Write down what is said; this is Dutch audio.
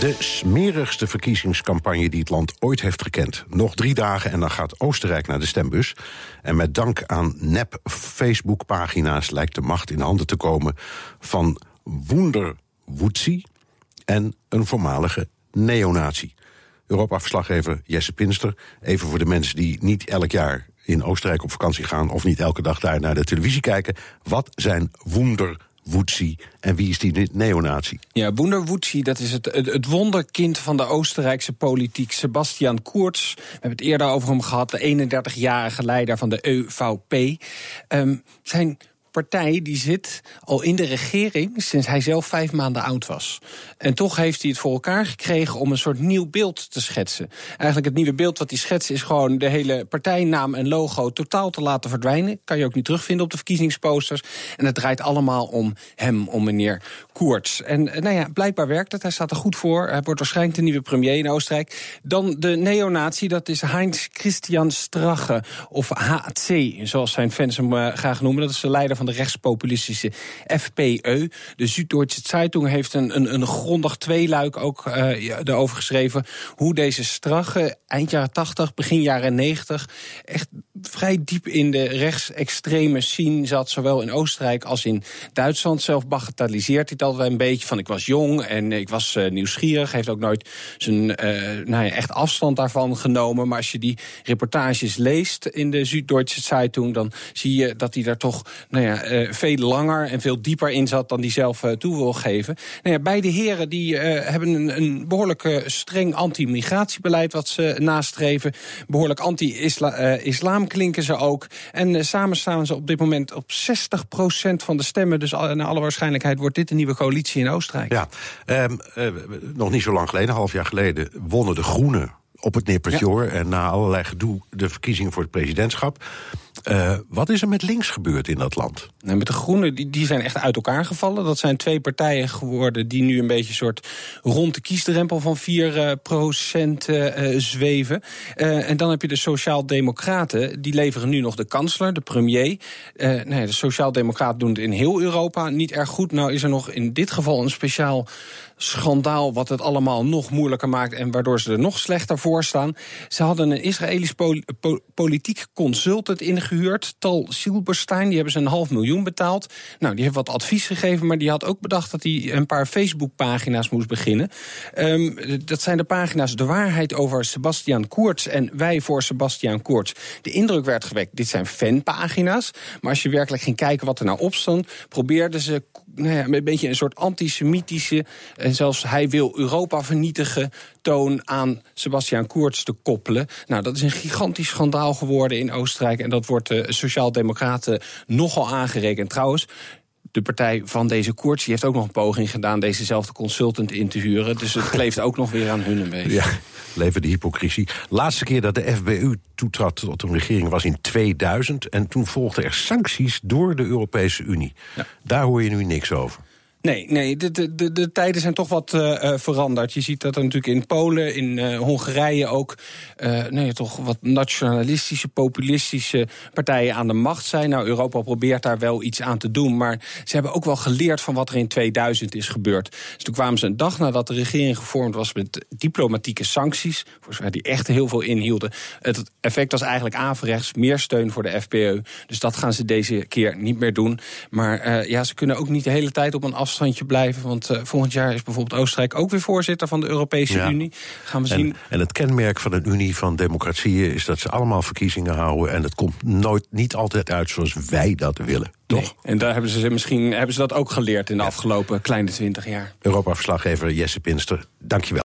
De smerigste verkiezingscampagne die het land ooit heeft gekend. Nog drie dagen en dan gaat Oostenrijk naar de stembus. En met dank aan nep Facebook-pagina's lijkt de macht in handen te komen van Wunder Wutzi en een voormalige neonazi. Europa-verslaggever Jesse Pinster. Even voor de mensen die niet elk jaar in Oostenrijk op vakantie gaan... of niet elke dag daar naar de televisie kijken. Wat zijn Wunder Wutzi en wie is die neonazi? Ja, Wunderwutzi, dat is het, het, wonderkind van de Oostenrijkse politiek. Sebastian Kurz, we hebben het eerder over hem gehad... de 31-jarige leider van de EVP. Um, zijn partij die zit al in de regering sinds hij zelf vijf maanden oud was. En toch heeft hij het voor elkaar gekregen om een soort nieuw beeld te schetsen. Eigenlijk het nieuwe beeld wat hij schetst is gewoon de hele partijnaam en logo totaal te laten verdwijnen. Kan je ook niet terugvinden op de verkiezingsposters. En het draait allemaal om hem, om meneer Koerts. En eh, nou ja, blijkbaar werkt het. Hij staat er goed voor. Hij wordt waarschijnlijk de nieuwe premier in Oostenrijk. Dan de neonatie, dat is Heinz Christian Strache, of HC, zoals zijn fans hem uh, graag noemen. Dat is de leider van de rechtspopulistische FPE. De Süddeutsche Zeitung heeft een, een, een grondig tweeluik ook uh, erover geschreven. Hoe deze Strache eind jaren 80, begin jaren 90 echt vrij diep in de rechtsextreme scene zat. Zowel in Oostenrijk als in Duitsland. Zelf bagatelliseert hij altijd een beetje van ik was jong en ik was uh, nieuwsgierig. Heeft ook nooit zijn uh, nou ja, echt afstand daarvan genomen. Maar als je die reportages leest in de Süddeutsche Zeitung... dan zie je dat hij daar toch nou ja, uh, veel langer en veel dieper in zat... dan hij zelf toe wil geven. Nou ja, beide heren die, hebben een, een behoorlijk streng anti-migratiebeleid... wat ze nastreven. Behoorlijk anti-islam klinken ze ook. En samen staan ze op dit moment op 60% van de stemmen. Dus naar alle waarschijnlijkheid wordt dit een nieuwe coalitie in Oostenrijk. Ja, uh, nog niet zo lang geleden, een half jaar geleden, wonnen de Groenen op het nippertje ja. En na allerlei gedoe de verkiezingen voor het presidentschap. Uh, wat is er met links gebeurd in dat land? Nou, met de Groenen, die, die zijn echt uit elkaar gevallen. Dat zijn twee partijen geworden die nu een beetje een soort rond de kiesdrempel van 4 uh, procent uh, zweven. en dan heb je de Sociaal-Democraten, die leveren nu nog de kansler, de premier. nee, de Sociaal-Democraten doen het in heel Europa niet erg goed. Nou is er nog in dit geval een speciaal schandaal wat het allemaal nog moeilijker maakt en waardoor ze er nog slechter voor staan. Ze hadden een Israëlisch pol po politiek consultant ingehuurd, Tal Silberstein. Die hebben ze een half miljoen betaald. Nou, die heeft wat advies gegeven, maar die had ook bedacht dat hij een paar Facebook-pagina's moest beginnen. Um, dat zijn de pagina's De Waarheid over Sebastian Koerts en Wij voor Sebastian Koerts. De indruk werd gewekt, dit zijn fanpagina's. Maar als je werkelijk ging kijken wat er nou op stond, probeerden ze nou ja, een beetje een soort antisemitische en zelfs hij wil Europa vernietigen toon aan Sebastian Koerts te koppelen. Nou, dat is een gigantisch schandaal geworden in Oostenrijk en dat wordt de Sociaaldemocraten nogal aangerekend. Trouwens, de partij van deze Koerts die heeft ook nog een poging gedaan dezezelfde consultant in te huren. Dus het kleeft ook nog weer aan hun een beetje. Ja, leven de hypocrisie. Laatste keer dat de FBU toetrad tot een regering was in 2000. En toen volgden er sancties door de Europese Unie. Ja. Daar hoor je nu niks over. Nee, nee de, de, de, de tijden zijn toch wat uh, veranderd. Je ziet dat er natuurlijk in Polen, in uh, Hongarije ook... Nee, toch wat nationalistische, populistische partijen aan de macht zijn. Nou, Europa probeert daar wel iets aan te doen. Maar ze hebben ook wel geleerd van wat er in 2000 is gebeurd. Dus toen kwamen ze een dag nadat de regering gevormd was... met diplomatieke sancties, voor zover die echt heel veel inhielden. Het effect was eigenlijk averechts, meer steun voor de FPE. Dus dat gaan ze deze keer niet meer doen. Maar ja, ze kunnen ook niet de hele tijd op een afstand afstandje blijven. Want uh, volgend jaar is bijvoorbeeld Oostenrijk ook weer voorzitter van de Europese ja. Unie. Gaan we en, zien. En het kenmerk van een Unie van democratieën is dat ze allemaal verkiezingen houden. En het komt nooit niet altijd uit zoals wij dat willen. Toch? En daar hebben ze misschien hebben ze dat ook geleerd in de ja. afgelopen kleine twintig jaar. Europa-verslaggever Jesse Pinster, dankjewel.